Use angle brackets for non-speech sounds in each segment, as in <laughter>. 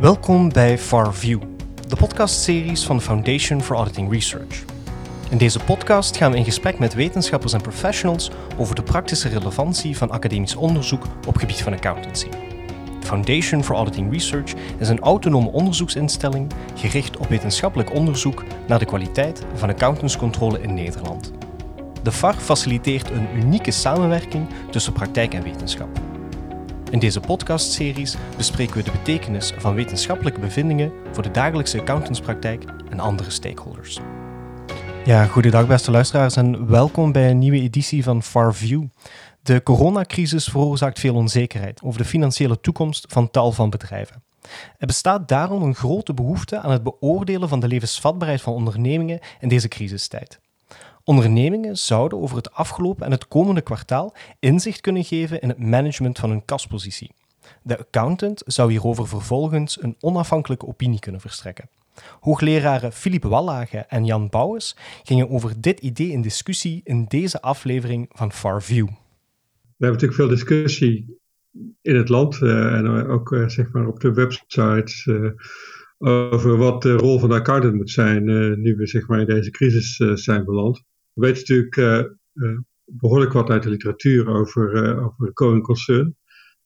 Welkom bij FarView, de podcastseries van de Foundation for Auditing Research. In deze podcast gaan we in gesprek met wetenschappers en professionals over de praktische relevantie van academisch onderzoek op gebied van accountancy. De Foundation for Auditing Research is een autonome onderzoeksinstelling gericht op wetenschappelijk onderzoek naar de kwaliteit van accountantscontrole in Nederland. De FAR faciliteert een unieke samenwerking tussen praktijk en wetenschap. In deze podcastseries bespreken we de betekenis van wetenschappelijke bevindingen voor de dagelijkse accountantspraktijk en andere stakeholders. Ja, goedendag beste luisteraars en welkom bij een nieuwe editie van FarView. De coronacrisis veroorzaakt veel onzekerheid over de financiële toekomst van tal van bedrijven. Er bestaat daarom een grote behoefte aan het beoordelen van de levensvatbaarheid van ondernemingen in deze crisistijd. Ondernemingen zouden over het afgelopen en het komende kwartaal inzicht kunnen geven in het management van hun kaspositie. De accountant zou hierover vervolgens een onafhankelijke opinie kunnen verstrekken. Hoogleraren Philippe Wallage en Jan Bouwers gingen over dit idee in discussie in deze aflevering van FarView. We hebben natuurlijk veel discussie in het land uh, en ook uh, zeg maar op de websites uh, over wat de rol van de accountant moet zijn nu we zeg maar in deze crisis zijn beland. We weten natuurlijk uh, behoorlijk wat uit de literatuur over, uh, over going concern.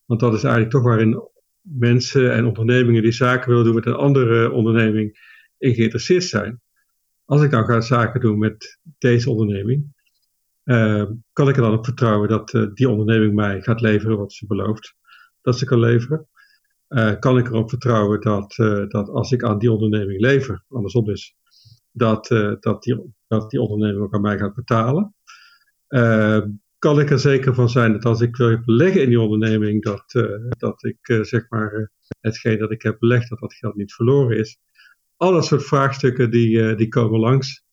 Want dat is eigenlijk toch waarin mensen en ondernemingen die zaken willen doen met een andere onderneming in geïnteresseerd zijn. Als ik nou ga zaken doen met deze onderneming, kan ik er dan op vertrouwen dat die onderneming mij gaat leveren wat ze belooft dat ze kan leveren? kan ik erop vertrouwen dat, dat als ik aan die onderneming lever, andersom is, dat, dat die dat die onderneming ook aan mij gaat betalen. Uh, kan ik er zeker van zijn dat als ik wil beleggen in die onderneming, dat, uh, dat ik uh, zeg maar hetgeen dat ik heb belegd, dat dat geld niet verloren is. Al dat soort vraagstukken die, die komen langs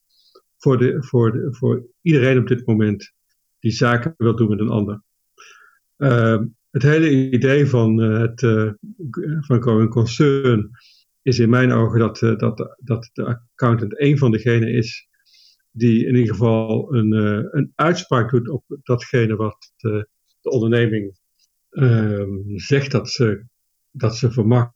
voor, de, voor, voor iedereen op dit moment die zaken wil doen met een ander. Ehm, het hele idee van, het, van going concern is in mijn ogen dat, dat, dat de accountant een van degenen is die in ieder geval een, uh, een uitspraak doet op datgene wat de, eh, de onderneming uh, zegt dat ze, dat ze vermag.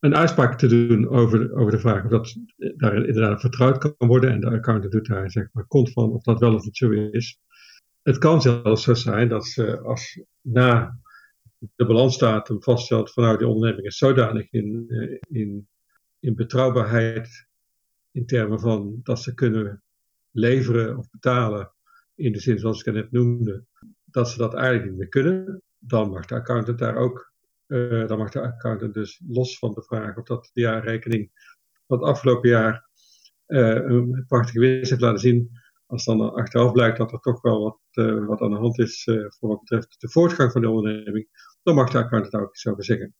Een uitspraak te doen over, over de vraag of dat daar inderdaad vertrouwd kan worden. En de accountant doet daar zeg maar kont van of dat wel of niet zo is. Het kan zelfs zo zijn dat ze als na de balansdatum vaststelt van nou die onderneming is zodanig in, eh, in, in betrouwbaarheid in termen van dat ze kunnen leveren of betalen, in de zin zoals ik het net noemde, dat ze dat eigenlijk niet meer kunnen, dan mag de accountant daar ook, uh, dan mag de accountant dus los van de vraag of dat de jaarrekening van het afgelopen jaar uh, een prachtige winst heeft laten zien, als dan achteraf blijkt dat er toch wel wat, wat aan de hand is voor wat betreft de voortgang van de onderneming, dan mag de accountant ook iets over zeggen.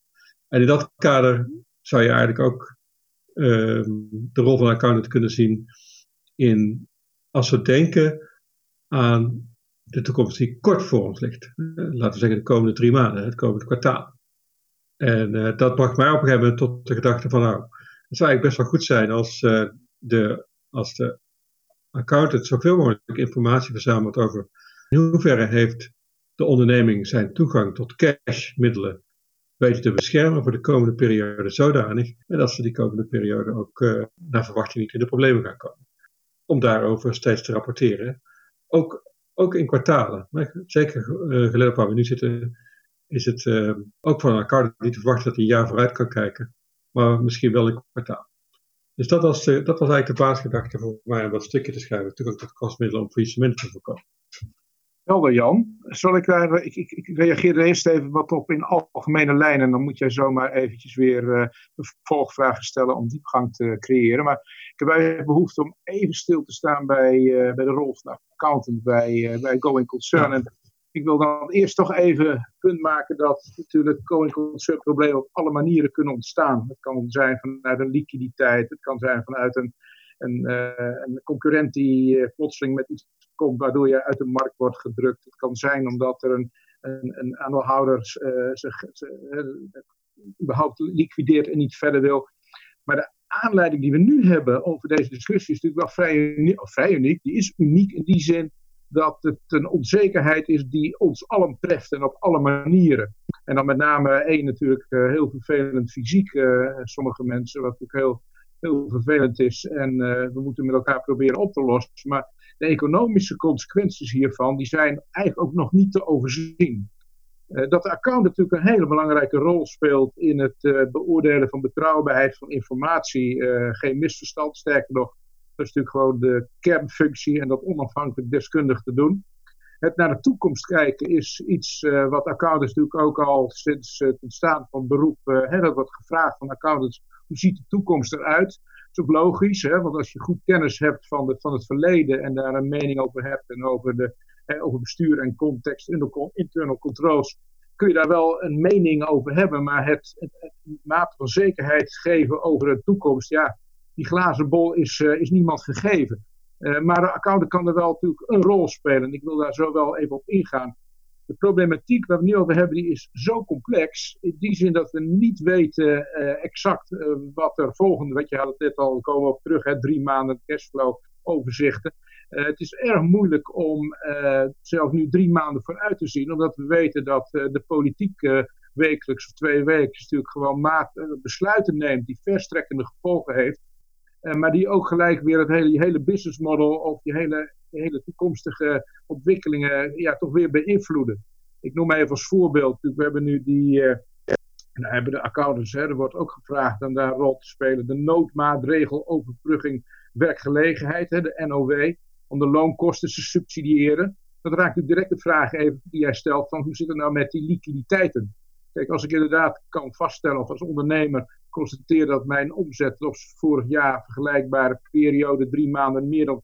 En in dat kader zou je eigenlijk ook ehm, de rol van de accountant kunnen zien in als we denken aan de toekomst die kort voor ons ligt. Eh, laten we zeggen de komende drie maanden, het komende kwartaal. En uh, dat bracht mij op een gegeven moment tot de gedachte van nou, het zou eigenlijk best wel goed zijn als, uh, de, als de accountant zoveel mogelijk informatie verzamelt over in hoeverre heeft de onderneming zijn toegang tot cashmiddelen weten te beschermen voor de komende periode zodanig en dat ze die komende periode ook uh, naar verwachting niet in de problemen gaan komen om daarover steeds te rapporteren. Ook, ook in kwartalen. Maar zeker uh, waar we nu zitten, is het uh, ook van elkaar niet te verwachten dat hij een jaar vooruit kan kijken. Maar misschien wel in kwartaal. Dus dat was, dat was eigenlijk de basisgedachte voor mij om dat stukje te schrijven. Toegang tot kostmiddelen om faillissement te voorkomen. Helder Jan. Zal ik daar, ik, ik, ik reageer er eerst even wat op in algemene lijnen. Dan moet jij zomaar eventjes weer uh, vervolgvragen stellen om diepgang te creëren. Maar ik heb eigenlijk behoefte om even stil te staan bij, uh, bij de rol van accountant bij, bij Going Concern. En ik wil dan eerst toch even punt maken dat natuurlijk Going Concern problemen op alle manieren kunnen ontstaan. Het kan zijn vanuit een liquiditeit, het kan zijn vanuit een, een, een concurrent die plotseling met iets komt waardoor je uit de markt wordt gedrukt. Het kan zijn omdat er een, een, een aandeelhouder uh, zich uh, überhaupt liquideert en niet verder wil. Maar de aanleiding die we nu hebben over deze discussie is natuurlijk wel vrij, vrij uniek. Die is uniek in die zin dat het een onzekerheid is die ons allen treft en op alle manieren. En dan met name één natuurlijk uh, heel vervelend fysiek, sommige mensen, wat natuurlijk heel, heel vervelend is. En we moeten met elkaar proberen op te lossen. Maar de economische consequenties hiervan, die zijn eigenlijk ook nog niet te overzien. dat de account natuurlijk een hele belangrijke rol speelt in het beoordelen van betrouwbaarheid van informatie. geen misverstand, sterker nog, dat is natuurlijk gewoon de kernfunctie en dat onafhankelijk deskundig te doen. Het naar de toekomst kijken is iets wat accountants natuurlijk ook al sinds het ontstaan van beroep, hè, dat wordt gevraagd van accountants, hoe ziet de toekomst eruit? Is ook logisch, hè, want als je goed kennis hebt van, de, van het verleden en daar een mening over hebt en over, de, hè, over bestuur en context, internal controls, kun je daar wel een mening over hebben, maar het, het, mate van zekerheid geven over de toekomst, ja, die glazen bol is, uh, is niemand gegeven. Uh, maar de accountant kan er wel natuurlijk een rol spelen. Ik wil daar zo wel even op ingaan. De problematiek waar we nu over hebben, die is zo complex. In die zin dat we niet weten uh, exact wat er volgende, wat je had het net al, komen op terug, hè, drie maanden cashflow overzichten. het is erg moeilijk om zelfs nu drie maanden vooruit te zien, omdat we weten dat de politiek wekelijks of twee weken natuurlijk gewoon maat, besluiten neemt die verstrekkende gevolgen heeft. Uh, maar die ook gelijk weer het hele, hele business model of die hele, hele toekomstige ontwikkelingen ja, toch weer beïnvloeden. Ik noem even als voorbeeld, we hebben nu die, uh, nou hebben de accountants, hè, er wordt ook gevraagd om daar een rol te spelen, de noodmaatregel overbrugging werkgelegenheid, hè, de NOW, om de loonkosten te subsidiëren. Dat raakt u direct de vraag even die jij stelt van hoe zit het nou met die liquiditeiten? Kijk, als ik inderdaad kan vaststellen of als ondernemer constateer dat mijn omzet op vorig jaar vergelijkbare periode drie maanden meer dan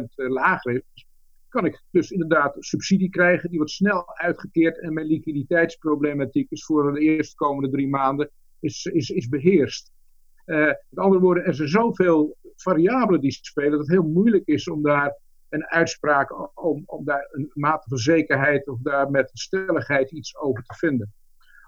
20% eh, lager is, kan ik dus inderdaad subsidie krijgen. Die wordt snel uitgekeerd en mijn liquiditeitsproblematiek is voor de eerstkomende drie maanden is, is, is beheerst. Uh, met andere woorden, er zijn zoveel variabelen die spelen dat het heel moeilijk is om daar een uitspraak, om, om daar een mate van zekerheid of daar met stelligheid iets over te vinden.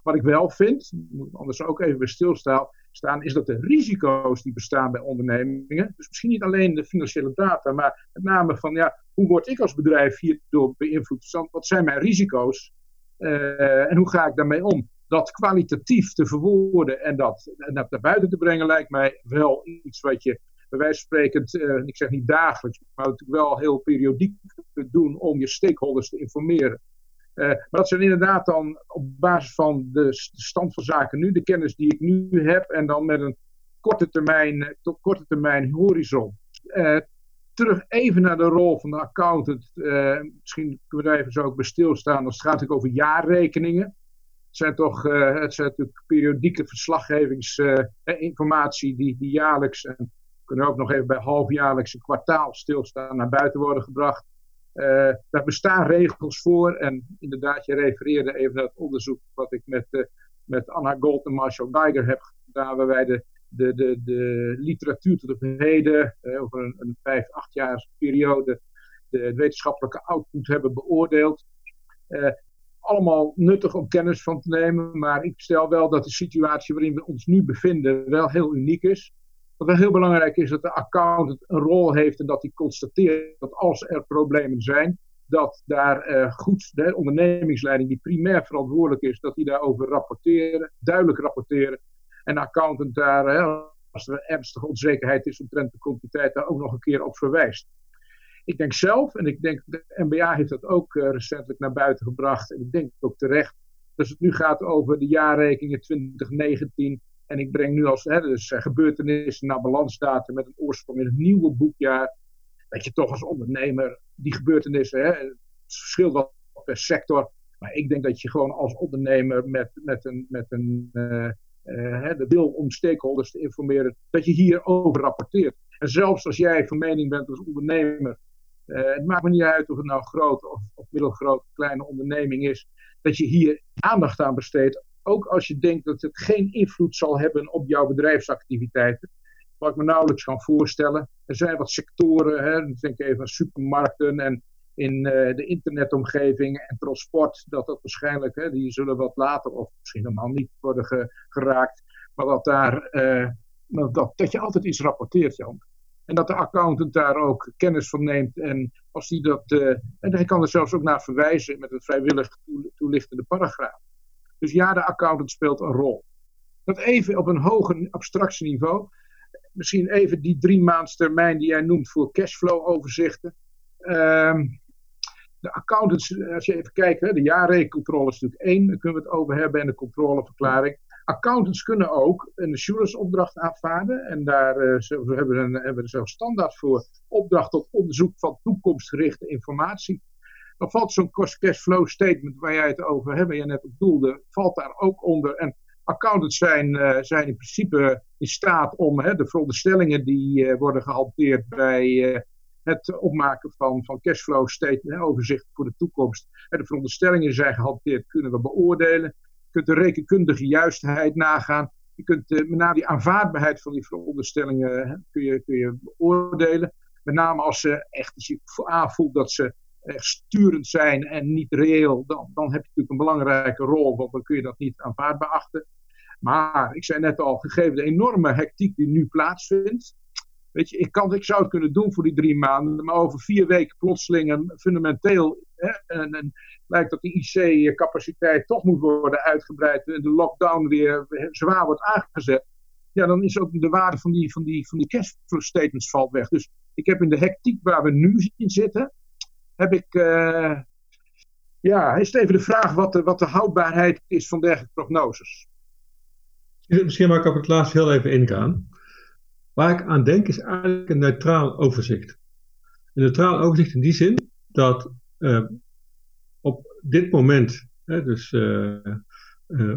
Wat ik wel vind, anders ook even bij stilstaan, staan, is dat de risico's die bestaan bij ondernemingen, dus misschien niet alleen de financiële data, maar met name van ja, hoe word ik als bedrijf hierdoor beïnvloed? Wat zijn mijn risico's uh, en hoe ga ik daarmee om? Dat kwalitatief te verwoorden en dat, naar buiten te brengen lijkt mij wel iets wat je bij wijze van spreken, uh, ik zeg niet dagelijks, maar natuurlijk wel heel periodiek te doen om je stakeholders te informeren. Uh, maar dat zijn inderdaad dan op basis van de, stand van zaken nu, de kennis die ik nu heb, en dan met een korte termijn, eh, korte termijn horizon. Uh, terug even naar de rol van de accountant. Misschien kunnen we daar even zo ook bij stilstaan. Het gaat natuurlijk over jaarrekeningen. Het zijn toch het zijn natuurlijk periodieke verslaggevingsinformatie die, die jaarlijks, en kunnen ook nog even bij halfjaarlijks een kwartaal stilstaan, naar buiten worden gebracht. Uh, daar bestaan regels voor. En inderdaad, je refereerde even naar het onderzoek wat ik met, uh, met Anna Gold en Marshall Geiger heb gedaan, waar wij de, de, de, de literatuur tot op heden, uh, over een, een vijf, acht jaar periode, de, wetenschappelijke output hebben beoordeeld. allemaal nuttig om kennis van te nemen, maar ik stel wel dat de situatie waarin we ons nu bevinden wel heel uniek is. Wat heel belangrijk is dat de accountant een rol heeft en dat hij constateert dat als er problemen zijn, dat daar uh, goed de ondernemingsleiding die primair verantwoordelijk is, dat die daarover rapporteren, duidelijk rapporteren. En de accountant daar, als er ernstige onzekerheid is omtrent de kwantiteit, daar ook nog een keer op verwijst. Ik denk zelf, en ik denk de NBA heeft dat ook uh, recentelijk naar buiten gebracht, en ik denk ook terecht, dat het nu gaat over de jaarrekeningen 2019 en ik breng nu als hè, dus, uh, gebeurtenissen naar balansdata met een oorsprong in het nieuwe boekjaar. Dat je toch als ondernemer die gebeurtenissen, hè, het verschilt wel per sector. Maar ik denk dat je gewoon als ondernemer met, met een, met een uh, uh, de wil om stakeholders te informeren, dat je hierover rapporteert. En zelfs als jij van mening bent als ondernemer, het maakt me niet uit of het nou groot of, of middelgroot, kleine onderneming is, dat je hier aandacht aan besteedt ook als je denkt dat het geen invloed zal hebben op jouw bedrijfsactiviteiten. Wat ik me nauwelijks kan voorstellen. Er zijn wat sectoren, hè, denk even aan supermarkten en in uh, de internetomgeving en transport, dat dat waarschijnlijk, hè, die zullen wat later of misschien helemaal niet worden geraakt. Maar dat, daar, uh, dat, dat je altijd iets rapporteert, Jan. En dat de accountant daar ook kennis van neemt en Als die dat, en hij kan er zelfs ook naar verwijzen met een vrijwillig toelichtende paragraaf. Dus ja, de accountant speelt een rol. Dat even op een hoger abstractieniveau. Misschien even die drie maands termijn die jij noemt voor cashflow overzichten. Ehm, de accountants, als je even kijkt, de jaarrekencontrole is natuurlijk één, daar kunnen we het over hebben, en de controleverklaring. Accountants kunnen ook een assurance opdracht aanvaarden. En daar uh, we hebben, een, we er zelfs standaard voor. Opdracht tot onderzoek van toekomstgerichte informatie. Dan valt zo'n cost cash flow statement waar jij het over hebt, waar je net op doelde, valt daar ook onder. En accountants zijn, uh, zijn in principe in staat om hè, de veronderstellingen die uh, worden gehanteerd bij het opmaken van, van cashflow statement, overzicht voor de toekomst. de veronderstellingen zijn gehanteerd, kunnen we beoordelen. Je kunt de rekenkundige juistheid nagaan. Je kunt met name die aanvaardbaarheid van die veronderstellingen kun, je, kun je beoordelen. Met name als ze echt je aanvoelt dat ze echt sturend zijn en niet reëel, dan, dan heb je natuurlijk een belangrijke rol, want dan kun je dat niet aanvaardbaar achten. Maar ik zei net al, gegeven de enorme hectiek die nu plaatsvindt, Weet je, ik, kan, ik zou het kunnen doen voor die drie maanden, maar over vier weken plotseling een fundamenteel. Hè, en, en lijkt dat die IC-capaciteit toch moet worden uitgebreid en de lockdown weer zwaar wordt aangezet. Ja, dan is ook de waarde van die, van die, van die cashflow statements valt weg. Dus ik heb in de hectiek waar we nu in zitten, heb ik. Uh, ja, is het even de vraag wat de, wat de houdbaarheid is van dergelijke prognoses. Misschien mag ik op het laatst heel even ingaan. Waar ik aan denk is eigenlijk een neutraal overzicht. Een neutraal overzicht in die zin dat uh, op dit moment, hè, dus uh,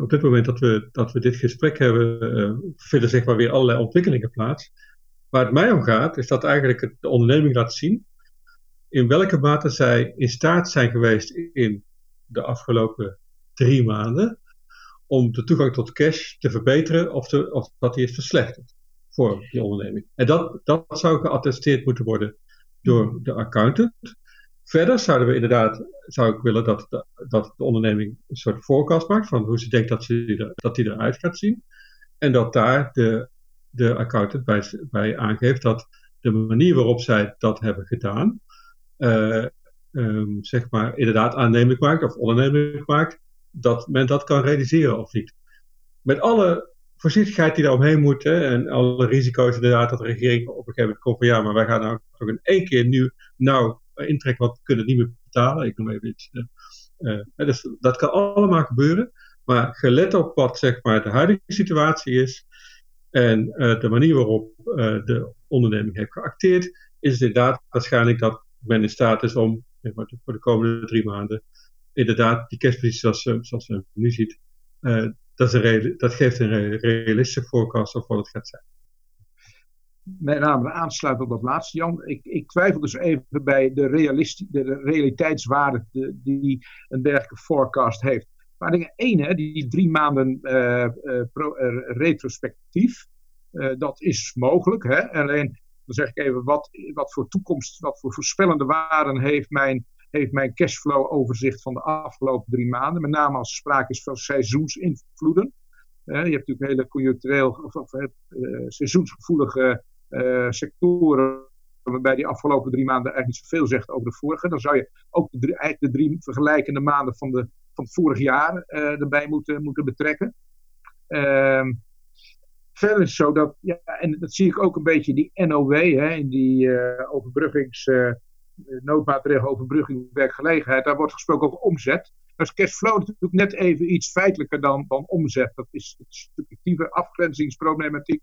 op dit moment dat we, dat we dit gesprek hebben, vinden zeg maar weer allerlei ontwikkelingen plaats. Waar het mij om gaat, is dat eigenlijk de onderneming laat zien in welke mate zij in staat zijn geweest in de afgelopen drie maanden om de toegang tot cash te verbeteren of, te, of dat die is verslechterd voor die onderneming. En dat, dat zou geattesteerd moeten worden door de accountant. Verder zouden we inderdaad, zou ik willen dat de, dat de onderneming een soort forecast maakt van hoe ze denkt dat, ze dat die eruit gaat zien. En dat daar de, de accountant bij, bij aangeeft dat de manier waarop zij dat hebben gedaan, um, zeg maar inderdaad aannemelijk maakt of ondernemelijk maakt, dat men dat kan realiseren of niet. Met alle voorzichtigheid die daar omheen moet. Hè, en alle risico's inderdaad dat de regering op een gegeven moment komt van ja, maar wij gaan nou toch in één keer nu nou intrekken, want we kunnen niet meer betalen. Ik noem even iets. Uh, dus dat kan allemaal gebeuren. Maar gelet op wat zeg maar, de huidige situatie is en uh, de manier waarop de onderneming heeft geacteerd, is het inderdaad waarschijnlijk dat men in staat is om voor de komende drie maanden inderdaad die kerstpositie zoals, we nu ziet, dat, is dat geeft een realistische forecast of wat het gaat zijn. Met name aansluit op dat laatste, Jan. Ik, ik twijfel dus even bij de, de realiteitswaarde die een dergelijke forecast heeft. Maar dingen één, hè, die drie maanden pro, uh, retrospectief, dat is mogelijk. Hè? Alleen, dan zeg ik even, wat, wat voor toekomst, wat voor voorspellende waarden heeft mijn heeft mijn cashflow overzicht van de afgelopen drie maanden. Met name als er sprake is van seizoensinvloeden. je hebt natuurlijk hele conjunctureel of, of uh, seizoensgevoelige uh, sectoren waarbij die afgelopen drie maanden eigenlijk niet zoveel zegt over de vorige. Dan zou je ook de drie, de drie vergelijkende maanden van, de, van vorig jaar erbij moeten, moeten betrekken. Uh, verder is het zo dat, ja, en dat zie ik ook een beetje die NOW, hè, in die uh, overbruggings noodmaatregel overbrugging werkgelegenheid, daar wordt gesproken over omzet. Dat is cashflow natuurlijk net even iets feitelijker dan, dan omzet. Dat is een subjectieve afgrenzingsproblematiek.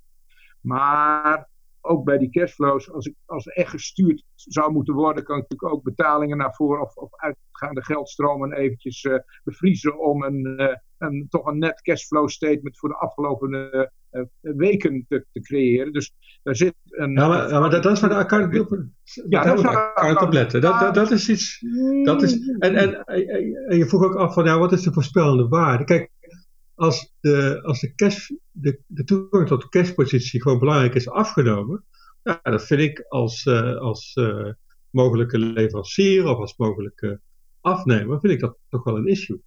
Maar ook bij die cashflows, als, ik, als echt gestuurd zou moeten worden, kan ik natuurlijk ook betalingen naar voren of, uitgaande geldstromen eventjes uh, bevriezen om een, een, toch een net cashflow statement voor de afgelopen uh, weken te, te, creëren. Dus daar zit een. Ja, maar, ja, maar dat, dat, is waar de account, ja, dat is account op letten. Dat, dat, dat, is iets. Dat is, en, en, en je vroeg ook af van ja, wat is de voorspellende waarde? Kijk, als de, als de, cash, de, de toegang tot de cashpositie gewoon belangrijk is afgenomen, ja, dat vind ik als, uh, als uh, mogelijke leverancier of als mogelijke afnemer, vind ik dat toch wel een issue.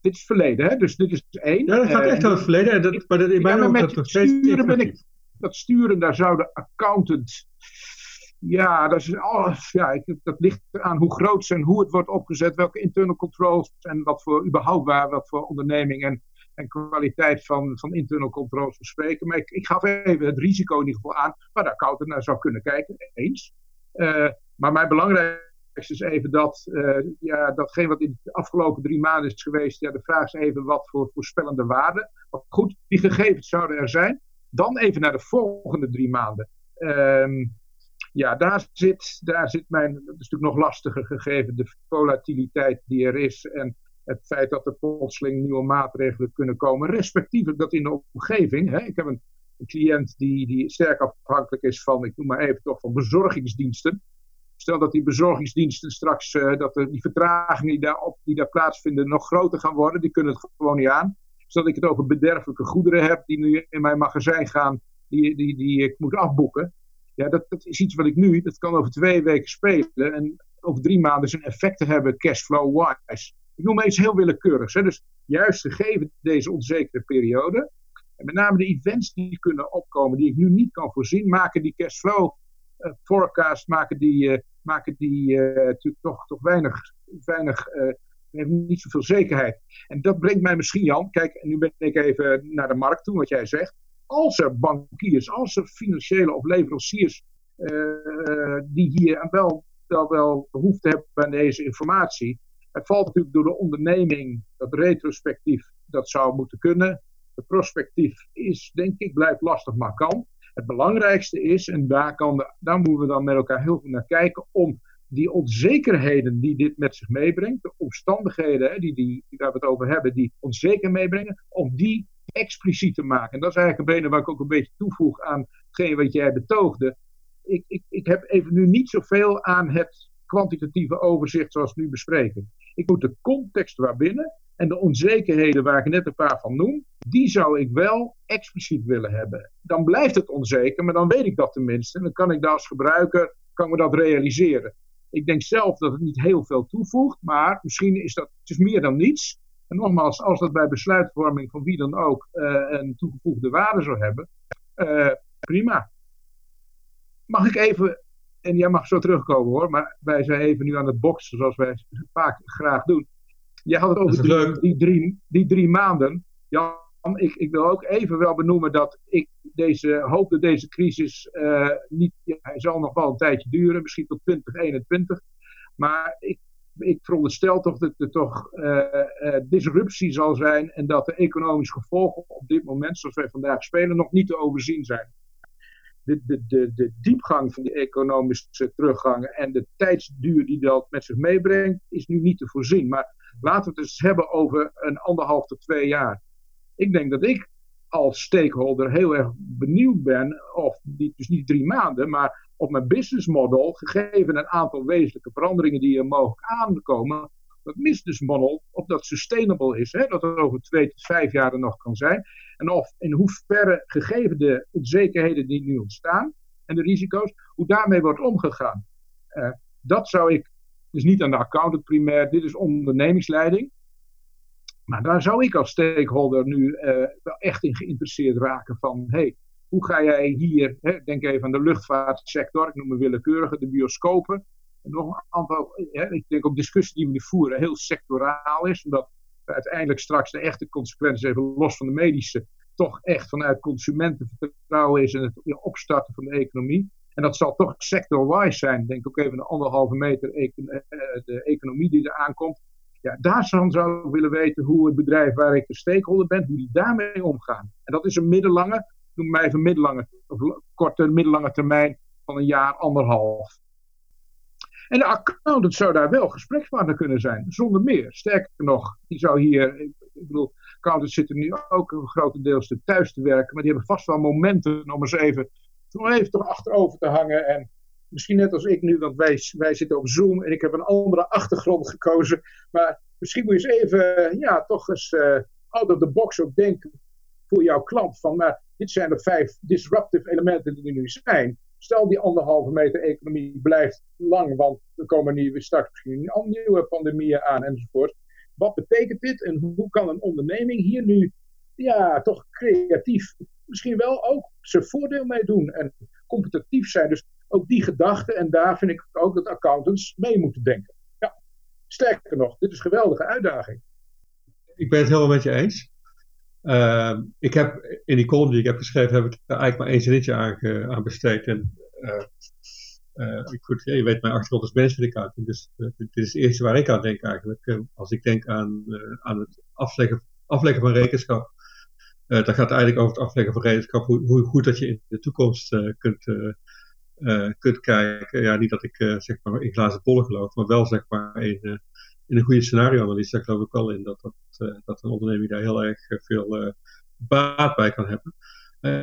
Dit is verleden, hè? dus dit is één. Ja, dat gaat echt over het verleden. En dat, maar dat, in mijn ja, dat sturen ben ik, Dat sturen, daar zou de accountant Ja, dat, is alles, ja dat ligt aan hoe groot en hoe het wordt opgezet, welke internal controls en wat voor überhaupt waar, wat voor onderneming en, en kwaliteit van, van internal controls we spreken. Maar ik, ik gaf even het risico in ieder geval aan, waar daar Kouter naar zou kunnen kijken, eens. Uh, maar mijn belangrijkste is even dat, uh, ja, wat in de afgelopen drie maanden is geweest, ja, de vraag is even wat voor voorspellende waarden. Maar goed, die gegevens zouden er zijn. Dan even naar de volgende drie maanden. Uh, ja, daar zit, daar zit mijn, dat is natuurlijk nog lastiger gegeven, de volatiliteit die er is en het feit dat er plotseling nieuwe maatregelen kunnen komen, respectievelijk dat in de omgeving. Hè, ik heb een, een, cliënt die, die sterk afhankelijk is van, ik noem maar even toch, van bezorgingsdiensten. Stel dat die bezorgingsdiensten straks, uh, dat de, die vertragingen die daar, op, die daar plaatsvinden nog groter gaan worden, die kunnen het gewoon niet aan. Stel dat ik het over bederfelijke goederen heb die nu in mijn magazijn gaan, die, die, die ik moet afboeken. Ja, dat, dat is iets wat ik nu, dat kan over twee weken spelen en over drie maanden zijn effecten hebben cashflow-wise. Ik noem maar iets heel willekeurigs. Hè. Dus juist gegeven deze onzekere periode, en met name de events die kunnen opkomen, die ik nu niet kan voorzien, maken die cashflow uh, forecast, maken die, uh, maken die uh, natuurlijk toch, toch weinig, weinig niet zoveel zekerheid. En dat brengt mij misschien, Jan, kijk, en nu ben ik even naar de markt toe, wat jij zegt als er bankiers, als er financiële of leveranciers uh, die hier wel, wel, wel behoefte hebben aan deze informatie. Het valt natuurlijk door de onderneming, dat retrospectief, dat zou moeten kunnen. Het prospectief is, denk ik, blijft lastig, maar kan. Het belangrijkste is, en daar, kan daar moeten we dan met elkaar heel goed naar kijken, om die onzekerheden die dit met zich meebrengt, de omstandigheden die, die, waar we het over hebben, die onzeker meebrengen, om die expliciet te maken. En dat is eigenlijk een bene waar ik ook een beetje toevoeg aan hetgeen wat jij betoogde. Ik, ik, ik heb even nu niet zoveel aan het kwantitatieve overzicht zoals we nu bespreken. Ik moet de context waarbinnen en de onzekerheden waar ik net een paar van noem, die zou ik wel expliciet willen hebben. Dan blijft het onzeker, maar dan weet ik dat tenminste. En dan kan ik dat als gebruiker kan dat realiseren. Ik denk zelf dat het niet heel veel toevoegt, maar misschien is dat het is meer dan niets. En nogmaals, als dat bij besluitvorming van wie dan ook uh, een toegevoegde waarde zou hebben, uh, prima. Mag ik even, en jij mag zo terugkomen hoor, maar wij zijn even nu aan het boksen zoals wij vaak graag doen. Jij had het over die, die, drie, die drie maanden. Jan, ik, ik wil ook even wel benoemen dat ik deze, hoop dat deze crisis uh, niet, ja, hij zal nog wel een tijdje duren, misschien tot 2021. Maar ik ik veronderstel toch dat er toch uh, disruptie zal zijn en dat de economische gevolgen op dit moment, zoals wij vandaag spelen, nog niet te overzien zijn. De, de, de, de diepgang van die economische teruggang en de tijdsduur die dat met zich meebrengt, is nu niet te voorzien. Maar laten we het eens hebben over een anderhalf tot twee jaar. Ik denk dat ik als stakeholder heel erg benieuwd ben, of niet, dus niet drie maanden, maar op mijn business model, gegeven een aantal wezenlijke veranderingen die er mogelijk aankomen, dat business model, of dat sustainable is, hè, dat het over twee tot vijf jaar er nog kan zijn, en of in hoeverre, gegeven de onzekerheden die nu ontstaan en de risico's, hoe daarmee wordt omgegaan. Uh, dat zou ik, dus niet aan de accountant primair, dit is ondernemingsleiding, maar daar zou ik als stakeholder nu uh, wel echt in geïnteresseerd raken van, hey, hoe ga jij hier, hè, denk even aan de luchtvaartsector, ik noem het willekeurige, de bioscopen. En nog een aantal, hè, ik denk ook discussie die we nu voeren heel sectoraal is, omdat uiteindelijk straks de echte consequenties, even los van de medische, toch echt vanuit consumentenvertrouwen is en het opstarten van de economie. En dat zal toch sector-wise zijn. Denk ook even een anderhalve meter eh, de economie die er aankomt. Ja, daar zou ik willen weten hoe het bedrijf waar ik de stakeholder ben, hoe die daarmee omgaan. En dat is een middellange, noem mij even middellange, of korte, middellange termijn van een jaar, anderhalf. En de accountant zou daar wel gesprekspartner kunnen zijn, zonder meer. Sterker nog, die zou hier, ik bedoel, accountants zitten nu ook grotendeels thuis te werken, maar die hebben vast wel momenten om eens even, om even toch achterover te hangen en misschien net als ik nu, want wij, wij zitten op Zoom en ik heb een andere achtergrond <laughs> gekozen. Maar misschien moet je eens even, ja, toch eens uh, out of the box ook denken voor jouw klant. Van, maar dit zijn de vijf disruptive elementen die er nu zijn. Stel die anderhalve meter economie blijft lang, want er komen nieuwe, straks misschien nieuwe pandemieën aan enzovoort. Wat betekent dit en hoe kan een onderneming hier nu ja, toch creatief misschien wel ook zijn voordeel mee doen en competitief zijn. Dus ook die gedachte, en daar vind ik ook dat accountants mee moeten denken. Ja, sterker nog, dit is een geweldige uitdaging. Ik ben het helemaal met je eens. Uh, ik heb in die column die ik heb geschreven, heb ik er eigenlijk maar één zinnetje aan, aan besteed. En uh, uh, goed, je weet, mijn achtergrond is accounting, dus dit is het eerste waar ik aan denk eigenlijk. als ik denk aan, aan het afleggen, afleggen van rekenschap, dan gaat het eigenlijk over het afleggen van rekenschap, hoe, hoe goed dat je in de toekomst kunt, kunt kijken. Ja, niet dat ik zeg maar in glazen bollen geloof, maar wel zeg maar in in een goede scenario-analyse, daar geloof ik wel in dat, dat, dat een onderneming daar heel erg eh, veel baat bij kan hebben.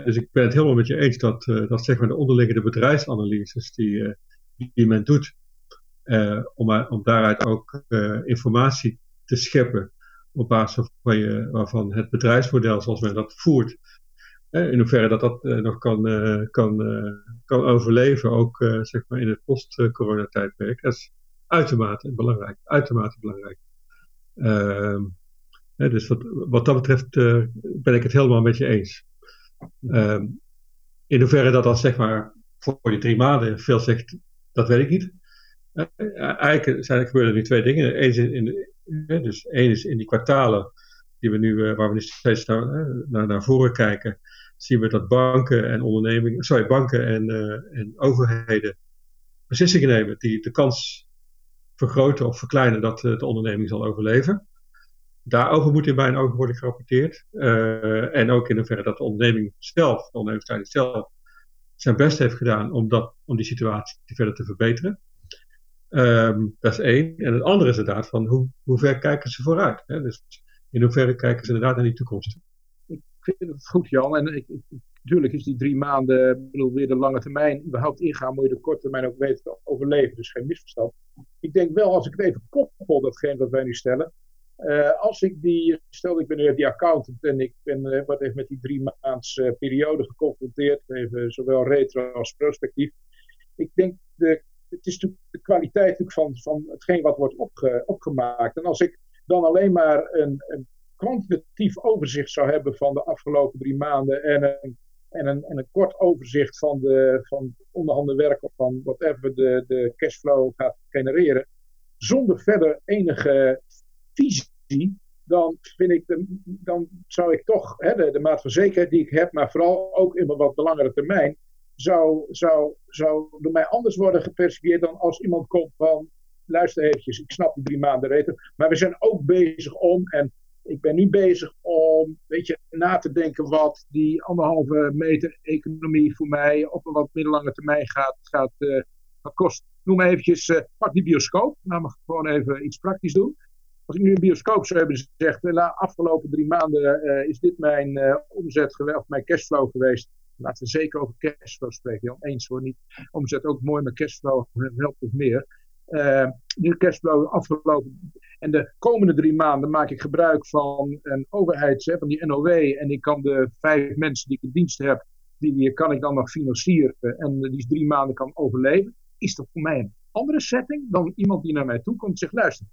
dus ik ben het helemaal met je eens dat, dat zeg maar de onderliggende bedrijfsanalyses die, die men doet, om, om daaruit ook informatie te scheppen op basis van je, waarvan het bedrijfsmodel zoals men dat voert, in hoeverre dat dat nog kan, kan, kan overleven, ook zeg maar in het post-coronatijdperk. Dat is uitermate belangrijk. Uitermate belangrijk. Uh, hè, dus wat, wat dat betreft ben ik het helemaal met je eens. Uh, in hoeverre dat dan zeg maar voor die drie maanden veel zegt, dat weet ik niet. Eigenlijk zijn, gebeuren er nu twee dingen. Eén is in, in dus één is in die kwartalen die we nu, waar we nu steeds naar, naar, voren kijken, zien we dat banken en ondernemingen, sorry, banken en, en overheden beslissingen nemen die de kans vergroten of verkleinen dat eh, de onderneming zal overleven. Daarover moet in mijn ogen worden gerapporteerd. En ook in hoeverre dat de onderneming zelf, de onderneming zelf, zijn best heeft gedaan om, dat, om die situatie verder te verbeteren. Um, dat is één. En het andere is inderdaad van hoe, hoe ver kijken ze vooruit. Hè? Dus in hoeverre kijken ze inderdaad naar die toekomst. Ik vind het goed, Jan. En ik, ik, natuurlijk is die drie maanden, bedoel, weer de lange termijn überhaupt ingaan, moet je de korte termijn ook weten te overleven. Dus geen misverstand. Ik denk wel, als ik het even koppel, datgene wat wij nu stellen. Uh, als ik die, stel ik ben nu die accountant en ik ben uh, wat even met die drie maands uh, periode geconfronteerd, even zowel retro als prospectief. Ik denk, de, het is natuurlijk de kwaliteit van, van hetgeen wat wordt opge, opgemaakt. En als ik dan alleen maar een, een kwantitatief overzicht zou hebben van de afgelopen drie maanden en een en een, en een kort overzicht van de van onderhanden werk of van whatever de, de cashflow gaat genereren, zonder verder enige visie, dan vind ik, dan zou ik toch hè, de, de maat van zekerheid die ik heb, maar vooral ook in wat langere termijn, zou, zou, door mij anders worden gepercipieerd dan als iemand komt van, luister eventjes, ik snap die drie maanden reden, maar we zijn ook bezig om, en ik ben nu bezig om weet je, na te denken wat die anderhalve meter economie voor mij op een wat middellange termijn gaat, gaat, gaat kosten. Noem eventjes, uh, pak die bioscoop. Nou, mag gewoon even iets praktisch doen. Als ik nu een bioscoop zou hebben gezegd, de afgelopen drie maanden is dit mijn omzet of mijn cashflow geweest. Laten we zeker over cashflow spreken, Jan. Eens hoor, niet omzet ook mooi, maar cashflow helpt het meer. Uh, nu cashflow afgelopen. En de komende drie maanden maak ik gebruik van een overheids, van die NOW. En ik kan de vijf mensen die ik in dienst heb, die kan ik dan nog financieren. En die drie maanden kan overleven. Is dat voor mij een andere setting dan iemand die naar mij toe komt en zegt: luister,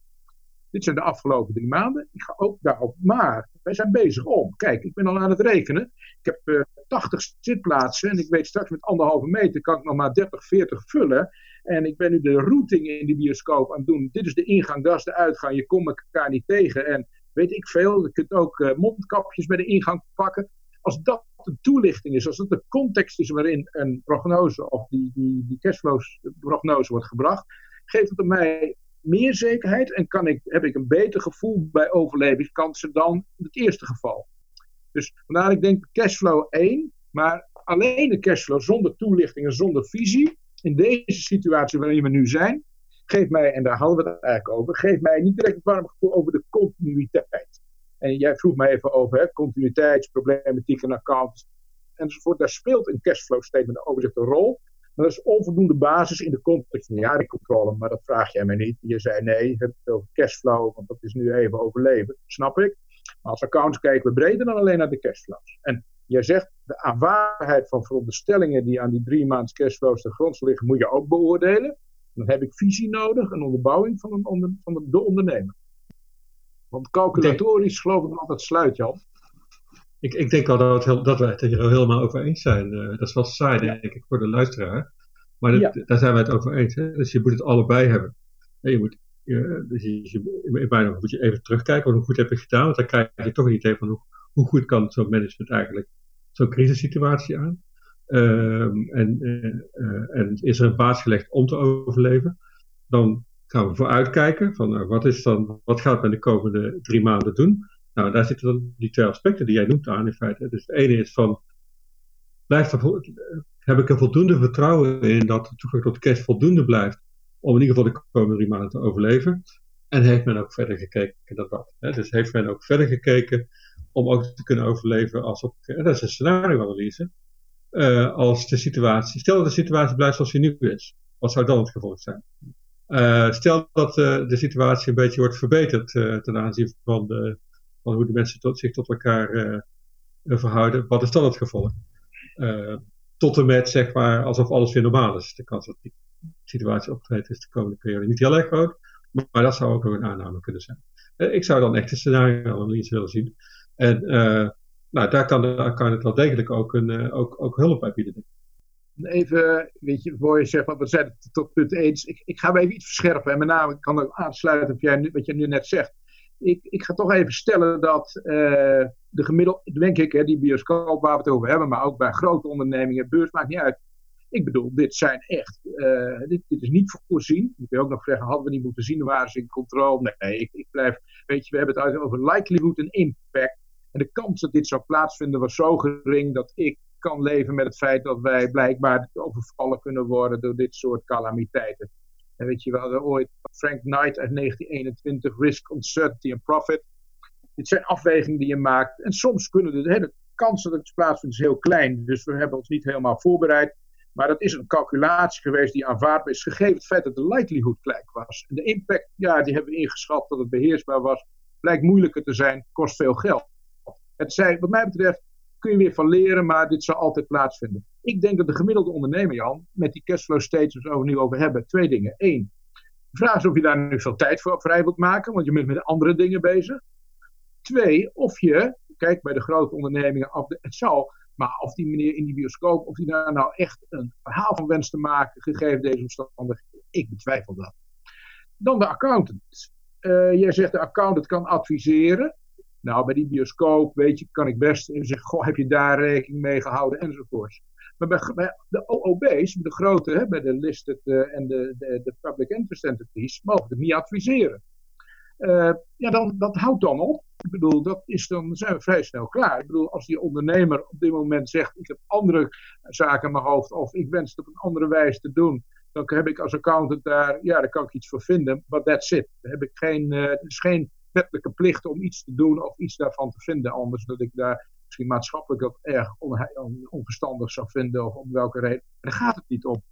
dit zijn de afgelopen drie maanden. Ik ga ook daarop. Maar wij zijn bezig om. Kijk, ik ben al aan het rekenen. Ik heb uh, 80 zitplaatsen. En ik weet straks met anderhalve meter kan ik nog maar 30, 40 vullen. En ik ben nu de routing in die bioscoop aan het doen. Dit is de ingang, dat is de uitgang. Je komt elkaar niet tegen. En weet ik veel. Je kunt ook uh, mondkapjes bij de ingang pakken. Als dat de toelichting is, als dat de context is waarin een prognose of die, die, die cashflows prognose wordt gebracht, geeft het mij meer zekerheid en kan ik, heb ik een beter gevoel bij overlevingskansen dan in het eerste geval. Dus vandaar ik denk cashflow 1, maar alleen de cashflow zonder toelichting en zonder visie, in deze situatie waarin we nu zijn, geeft mij, en daar hadden we het eigenlijk over, geeft mij niet direct een warm gevoel over de continuïteit. En jij vroeg mij even over hè, continuïteitsproblematiek en accounts enzovoort. Daar speelt een cashflow statement overzicht een rol. Maar dat is onvoldoende basis in de context van jaarcontrole. Maar dat vraag jij mij niet. Je zei nee, je hebt het over cashflow, want dat is nu even overleven. Snap ik. Maar als accounts kijken we breder dan alleen naar de cashflows. En jij zegt de aanvaardheid van veronderstellingen die aan die drie maands cashflows ten grond liggen, moet je ook beoordelen. Dan heb ik visie nodig, een onderbouwing van, een onder, van de ondernemer. Want calculatorisch geloof ik dat het sluit, Jan. Ik, ik denk wel dat, dat wij het hier helemaal over eens zijn. Uh, dat is wel saai, denk ik, voor de luisteraar. Maar daar zijn wij het over eens. Hè? Dus je moet het allebei hebben. En je moet, je, dus je, mijn moet je even terugkijken, hoe goed heb je gedaan? Want dan krijg je toch een idee van hoe, goed kan zo'n management eigenlijk zo'n crisissituatie aan. Um, en, uh, en is er een baas gelegd om te overleven? Dan gaan we vooruitkijken van nou, wat, is dan, wat gaat men de komende drie maanden doen? Nou, daar zitten dan die twee aspecten die jij noemt aan in feite. Dus het ene is van, blijft er, heb ik er voldoende vertrouwen in dat de toegang tot cash voldoende blijft om in ieder geval de komende drie maanden te overleven? En heeft men ook verder gekeken dan dat? Hè? Dus heeft men ook verder gekeken om ook te kunnen overleven als op, dat is een scenarioanalyse, uh, als de situatie, stel dat de situatie blijft zoals die nu is, wat zou dan het gevolg zijn? Uh, stel dat uh, de situatie een beetje wordt verbeterd ten aanzien van, de, van hoe de mensen tot, zich tot elkaar verhouden, wat is dan het gevolg? tot en met zeg maar alsof alles weer normaal is. De kans dat die situatie optreedt is de komende periode niet heel erg groot, maar dat zou ook een aanname kunnen zijn. ik zou dan echt een scenario-analyse willen zien. En nou, daar kan accountant wel degelijk ook, een, uh, ook, ook hulp bij bieden. Even, weet je, voor je zegt, we zijn het tot punt eens. Ik, ik ga me even iets verscherpen. En met name, kan ook aansluiten op jij, wat je nu net zegt. Ik, ik ga toch even stellen dat de gemiddelde, denk ik, hè, die bioscoop waar we het over hebben, maar ook bij grote ondernemingen, beurs, maakt niet uit. Ik bedoel, dit zijn echt, uh, dit, is niet voorzien. Ik wil ook nog zeggen, hadden we niet moeten zien, waren ze in controle. Nee, ik, ik blijf, weet je, we hebben het over likelihood en impact. En de kans dat dit zou plaatsvinden was zo gering dat ik kan leven met het feit dat wij blijkbaar overvallen kunnen worden door dit soort calamiteiten. En weet je, we hadden ooit Frank Knight uit 1921, Risk, Uncertainty en Profit. Dit zijn afwegingen die je maakt. En soms kunnen de, de kans dat het plaatsvindt is heel klein. Dus we hebben ons niet helemaal voorbereid. Maar dat is een calculatie geweest die aanvaardbaar is, gegeven het feit dat de likelihood gelijk was. En de impact, ja, die hebben we ingeschat dat het beheersbaar was. Blijkt moeilijker te zijn, kost veel geld. Het zei, wat mij betreft, kun je weer van leren, maar dit zal altijd plaatsvinden. Ik denk dat de gemiddelde ondernemer, Jan, met die cashflow statements waar we nu over hebben, twee dingen. Eén, de vraag is of je daar nu veel tijd voor vrij wilt maken, want je bent met andere dingen bezig. Twee, of je, kijk bij de grote ondernemingen, het zal, maar of die meneer in die bioscoop, of die daar nou echt een verhaal van wenst te maken, gegeven deze omstandigheden, ik betwijfel dat. Dan de accountant. Uh, jij zegt de accountant kan adviseren. Nou, bij die bioscoop, weet je, kan ik best zeggen, goh, heb je daar rekening mee gehouden enzovoorts. Maar bij, de OOB's, de grote, hè, bij de listed uh, en de, de, de, public interest entities, mogen het niet adviseren. Uh, ja, dan, dat houdt dan op. Ik bedoel, dat is dan zijn we vrij snel klaar. Ik bedoel, als die ondernemer op dit moment zegt, ik heb andere zaken in mijn hoofd, of ik wens het op een andere wijze te doen, dan heb ik als accountant daar, ja, daar kan ik iets voor vinden, but that's it. Daar heb ik geen, uh, is geen wettelijke plicht om iets te doen of iets daarvan te vinden. Anders dat ik daar misschien maatschappelijk ook erg onverstandig zou vinden of om welke reden. En daar gaat het niet om.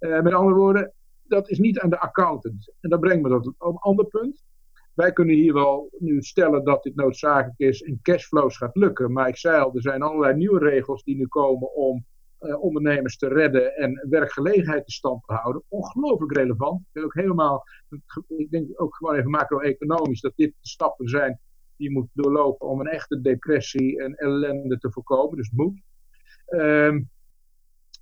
Uh, met andere woorden, dat is niet aan de accountant. En dat brengt me tot een ander punt. Wij kunnen hier wel nu stellen dat dit noodzakelijk is en cashflows gaat lukken. Maar ik zei al, er zijn allerlei nieuwe regels die nu komen om uh, ondernemers te redden en werkgelegenheid in stand te houden. Ongelooflijk relevant. Ik, ook helemaal, ik denk ook gewoon even macro-economisch dat dit de stappen zijn die je moet doorlopen om een echte depressie en ellende te voorkomen. Dus moet. Um,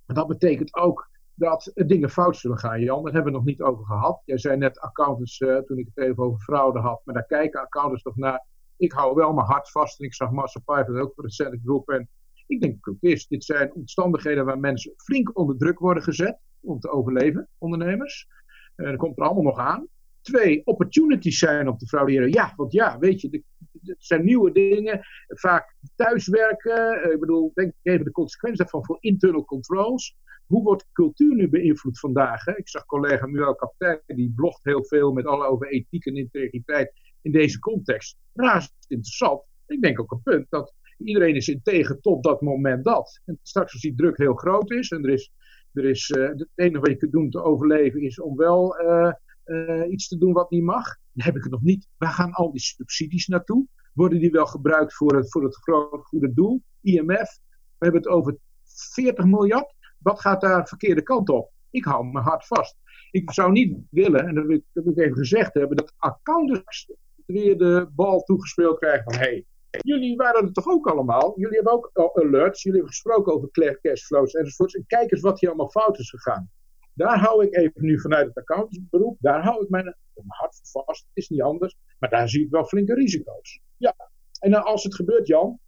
dat betekent ook dat dingen fout zullen gaan, Jan. Daar hebben we nog niet over gehad. Jij zei net accountants, uh, toen ik het even over fraude had, maar daar kijken accountants toch naar. Ik hou wel mijn hart vast en ik zag Massa Piper ook recent groep en ik denk is. Dit zijn omstandigheden waar mensen flink onder druk worden gezet om te overleven, ondernemers. Uh, dat komt er allemaal nog aan. Twee, opportunities zijn om te frauderen. Ja, want ja, weet je, het zijn nieuwe dingen. Vaak thuiswerken. Uh, ik bedoel, denk even de consequenties daarvan voor internal controls. Hoe wordt cultuur nu beïnvloed vandaag? Hè? Ik zag collega Muel Kaptein, die blogt heel veel met alle over ethiek en integriteit in deze context. Razend interessant. Ik denk ook een punt dat Iedereen is in tegen tot dat moment dat. En straks als die druk heel groot is en er is, er is uh, het enige wat je kunt doen te overleven is om wel uh, uh, iets te doen wat niet mag. Dan heb ik het nog niet. Waar gaan al die subsidies naartoe? Worden die wel gebruikt voor het, voor het grote goede doel? IMF, we hebben het over 40 miljard. Wat gaat daar de verkeerde kant op? Ik hou me hard vast. Ik zou niet willen, en dat wil ik, dat even gezegd hebben, dat accountants weer de bal toegespeeld krijgen van hey, jullie waren er toch ook allemaal? Jullie hebben ook alerts, jullie hebben gesproken over cashflows enzovoorts. En kijk eens wat hier allemaal fout is gegaan. Daar hou ik even nu vanuit het accountantsberoep, daar hou ik mijn hart vast. Het is niet anders, maar daar zie ik wel flinke risico's. Ja, en als het gebeurt, Jan,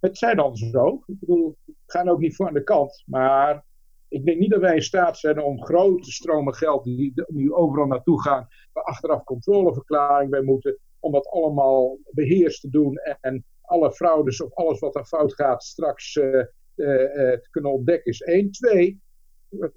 het zijn dan zo. Ik bedoel, we gaan ook niet voor aan de kant, maar ik denk niet dat wij in staat zijn om grote stromen geld die nu overal naartoe gaan, waar achteraf controleverklaring bij moeten, om dat allemaal beheerst te doen en alle fraudes of alles wat er fout gaat straks uh, uh, te kunnen ontdekken is één. Twee,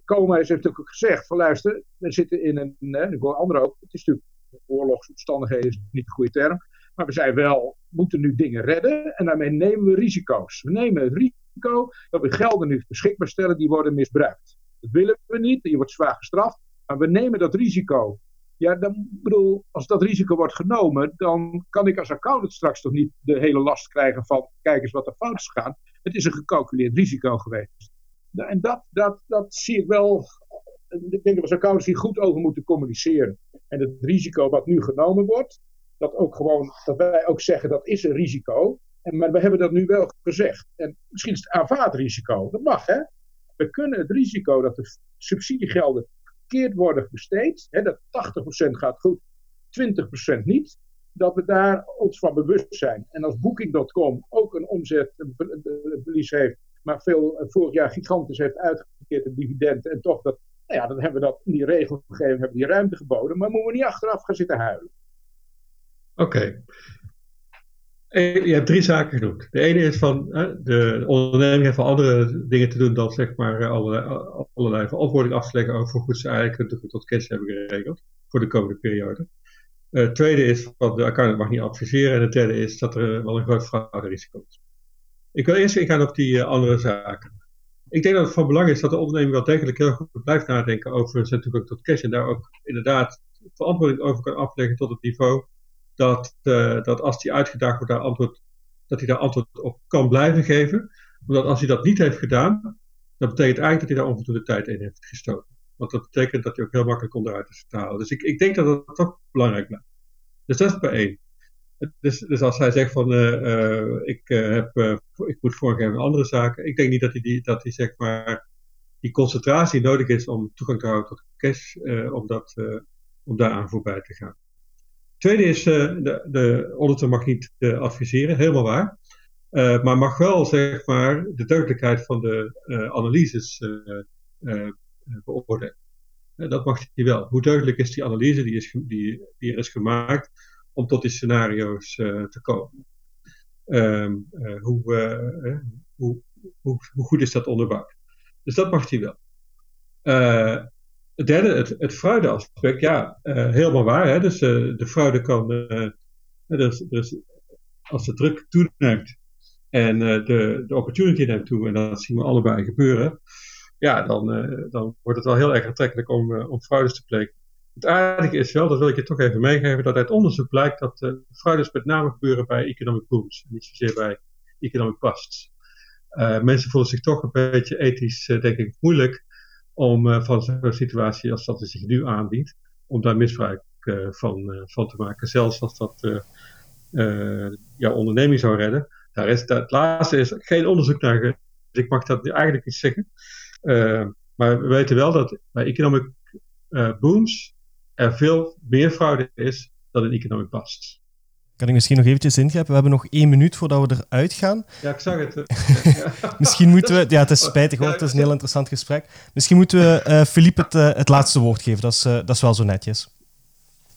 Koma heeft ook gezegd van luister, we zitten in een, ik hoor anderen ook, het is natuurlijk oorlogsomstandigheden is niet de goede term, maar we zijn wel, moeten nu dingen redden en daarmee nemen we risico's. We nemen het risico dat we gelden nu beschikbaar stellen die worden misbruikt. Dat willen we niet, je wordt zwaar gestraft, maar we nemen dat risico. Ja, dan bedoel, als dat risico wordt genomen, dan kan ik als accountant straks toch niet de hele last krijgen van kijk eens wat er fout is gegaan. Het is een gecalculeerd risico geweest. En dat, dat, dat zie ik wel. Ik denk dat we als accountants hier goed over moeten communiceren. En het risico wat nu genomen wordt, dat, ook gewoon, dat wij ook zeggen dat is een risico. En, maar we hebben dat nu wel gezegd. En misschien is het aanvaard risico. Dat mag, hè? We kunnen het risico dat de subsidiegelden verkeerd worden besteed, hè, dat 80% gaat goed, 20% niet, dat we daar ons van bewust zijn. En als Booking.com ook een omzetverlies heeft, maar veel eh, vorig jaar gigantisch heeft uitgekeerd een dividend, en toch dat, nou ja, dan hebben we dat in die regelgeving, hebben die ruimte geboden, maar moeten we niet achteraf gaan zitten huilen. Oké. Eh, je hebt drie zaken genoemd. De ene is van de onderneming heeft andere dingen te doen dan zeg maar allerlei, allerlei verantwoording af te leggen over hoe goed ze eigenlijk tot cash hebben geregeld voor de komende periode. Het tweede is van de accountant mag niet adviseren. En het derde is dat er wel een groot frauderisico is. Ik wil eerst ingaan op die andere zaken. Ik denk dat het van belang is dat de onderneming wel degelijk heel goed blijft nadenken over zijn toegang tot cash. En daar ook inderdaad verantwoording over kan afleggen tot het niveau dat, uh, dat als hij uitgedaagd wordt, daar antwoord, dat hij daar antwoord op kan blijven geven. Omdat als hij dat niet heeft gedaan, dat betekent eigenlijk dat hij daar onvoldoende tijd in heeft gestoken. Want dat betekent dat hij ook heel makkelijk onderuit is te halen. Dus ik, ik denk dat dat toch belangrijk blijft. Dus dat is bij één. Dus, dus als hij zegt van uh, uh, ik, heb, ik moet voorgeven aan andere zaken. Ik denk niet dat hij, die, dat hij zeg maar, die concentratie nodig is om toegang te houden tot cash, om, dat, om daaraan voorbij te gaan. Tweede is, uh, de, de auditor mag niet uh, adviseren, helemaal waar. Uh, maar mag wel, zeg maar, de duidelijkheid van de analyses beoordelen. dat mag hij wel. Hoe duidelijk is die analyse die, is, die, er is gemaakt om tot die scenario's te komen? Um, hoe, hoe, hoe, hoe, goed is dat onderbouwd? Dus dat mag hij wel. Het derde, het, het fraudeaspect, ja, uh, helemaal waar. Hè? Dus uh, de fraude kan, uh, dus, dus als de druk toeneemt en de, de opportunity neemt toe, en dat zien we allebei gebeuren, ja, dan, dan wordt het wel heel erg aantrekkelijk om, om fraudes te plegen. Het aardige is wel, dat wil ik je toch even meegeven, dat uit onderzoek blijkt dat fraudes met name gebeuren bij economic booms, niet zozeer bij economic busts. mensen voelen zich toch een beetje ethisch, denk ik, moeilijk om uh, van zo'n situatie als dat zich nu aandient, om daar misbruik uh, van, uh, van te maken. Zelfs als dat jouw onderneming zou redden. Daar is, dat, het laatste is geen onderzoek naar, dus ik mag dat eigenlijk niet zeggen. maar we weten wel dat bij economic booms er veel meer fraude is dan in economic busts. Kan ik misschien nog eventjes ingrijpen? We hebben nog één minuut voordat we eruit gaan. Ja, ik zag het. <laughs> <laughs> misschien moeten we... Ja, het is spijtig hoor, het is een heel interessant gesprek. Misschien moeten we uh, Philippe het, uh, het laatste woord geven. Dat is, uh, dat is wel zo netjes.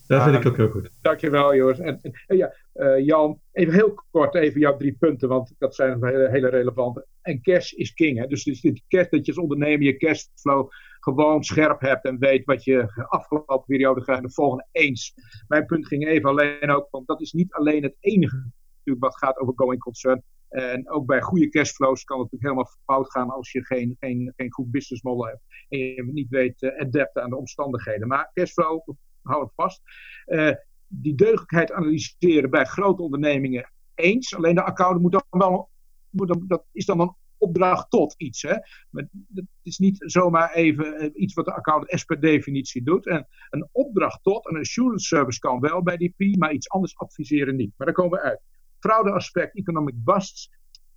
Dat vind ik ook heel goed. Dankjewel, Joris. En, en ja, Jan, even heel kort even jouw drie punten, want dat zijn hele, hele relevante. En cash is king, hè? Dus, dus cash, dat je als ondernemer je cashflow gewoon scherp hebt en weet wat je afgelopen periode gaat de volgende eens. Mijn punt ging even alleen ook, want dat is niet alleen het enige natuurlijk wat gaat over going concern. En ook bij goede cashflows kan het natuurlijk helemaal fout gaan als je geen, geen, geen goed business model hebt. En je niet weet uh, adapten aan de omstandigheden. Maar cashflow, hou het vast. Uh, die deugdelijkheid analyseren bij grote ondernemingen eens. Alleen de accountant moet dan wel, moet dat is dan een opdracht tot iets. Hè? Maar het is niet zomaar even eh, iets wat de accountant S per definitie doet. En een opdracht tot, een assurance service kan wel bij die P, maar iets anders adviseren niet. Maar daar komen we uit. Fraudeaspect, economic busts.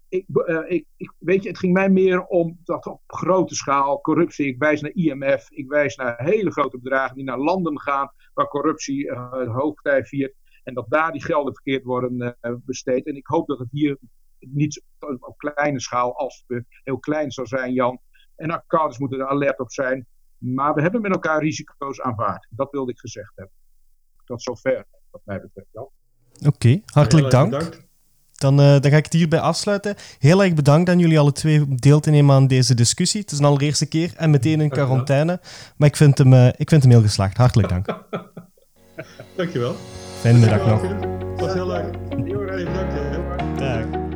ik, ik, ik, weet je, het ging mij meer om dat op grote schaal corruptie. Ik wijs naar IMF, ik wijs naar hele grote bedragen die naar landen gaan waar corruptie uh, hoogtij viert. En dat daar die gelden verkeerd worden besteed. En ik hoop dat het hier niet op kleine schaal, als het heel klein zou zijn, Jan. En accountants moeten er alert op zijn. Maar we hebben met elkaar risico's aanvaard. Dat wilde ik gezegd hebben. Tot zover, wat mij betreft, Jan. Oké, hartelijk dank. Dan, uh, dan ga ik het hierbij afsluiten. Heel erg bedankt aan jullie alle twee om deel te nemen aan deze discussie. Het is een allereerste keer en meteen in quarantaine. Maar ik vind hem, uh, ik vind hem heel geslaagd. Hartelijk dank. <laughs> Dankjewel. Fijne middag nog. Het was heel leuk. Heel erg bedankt. Dag.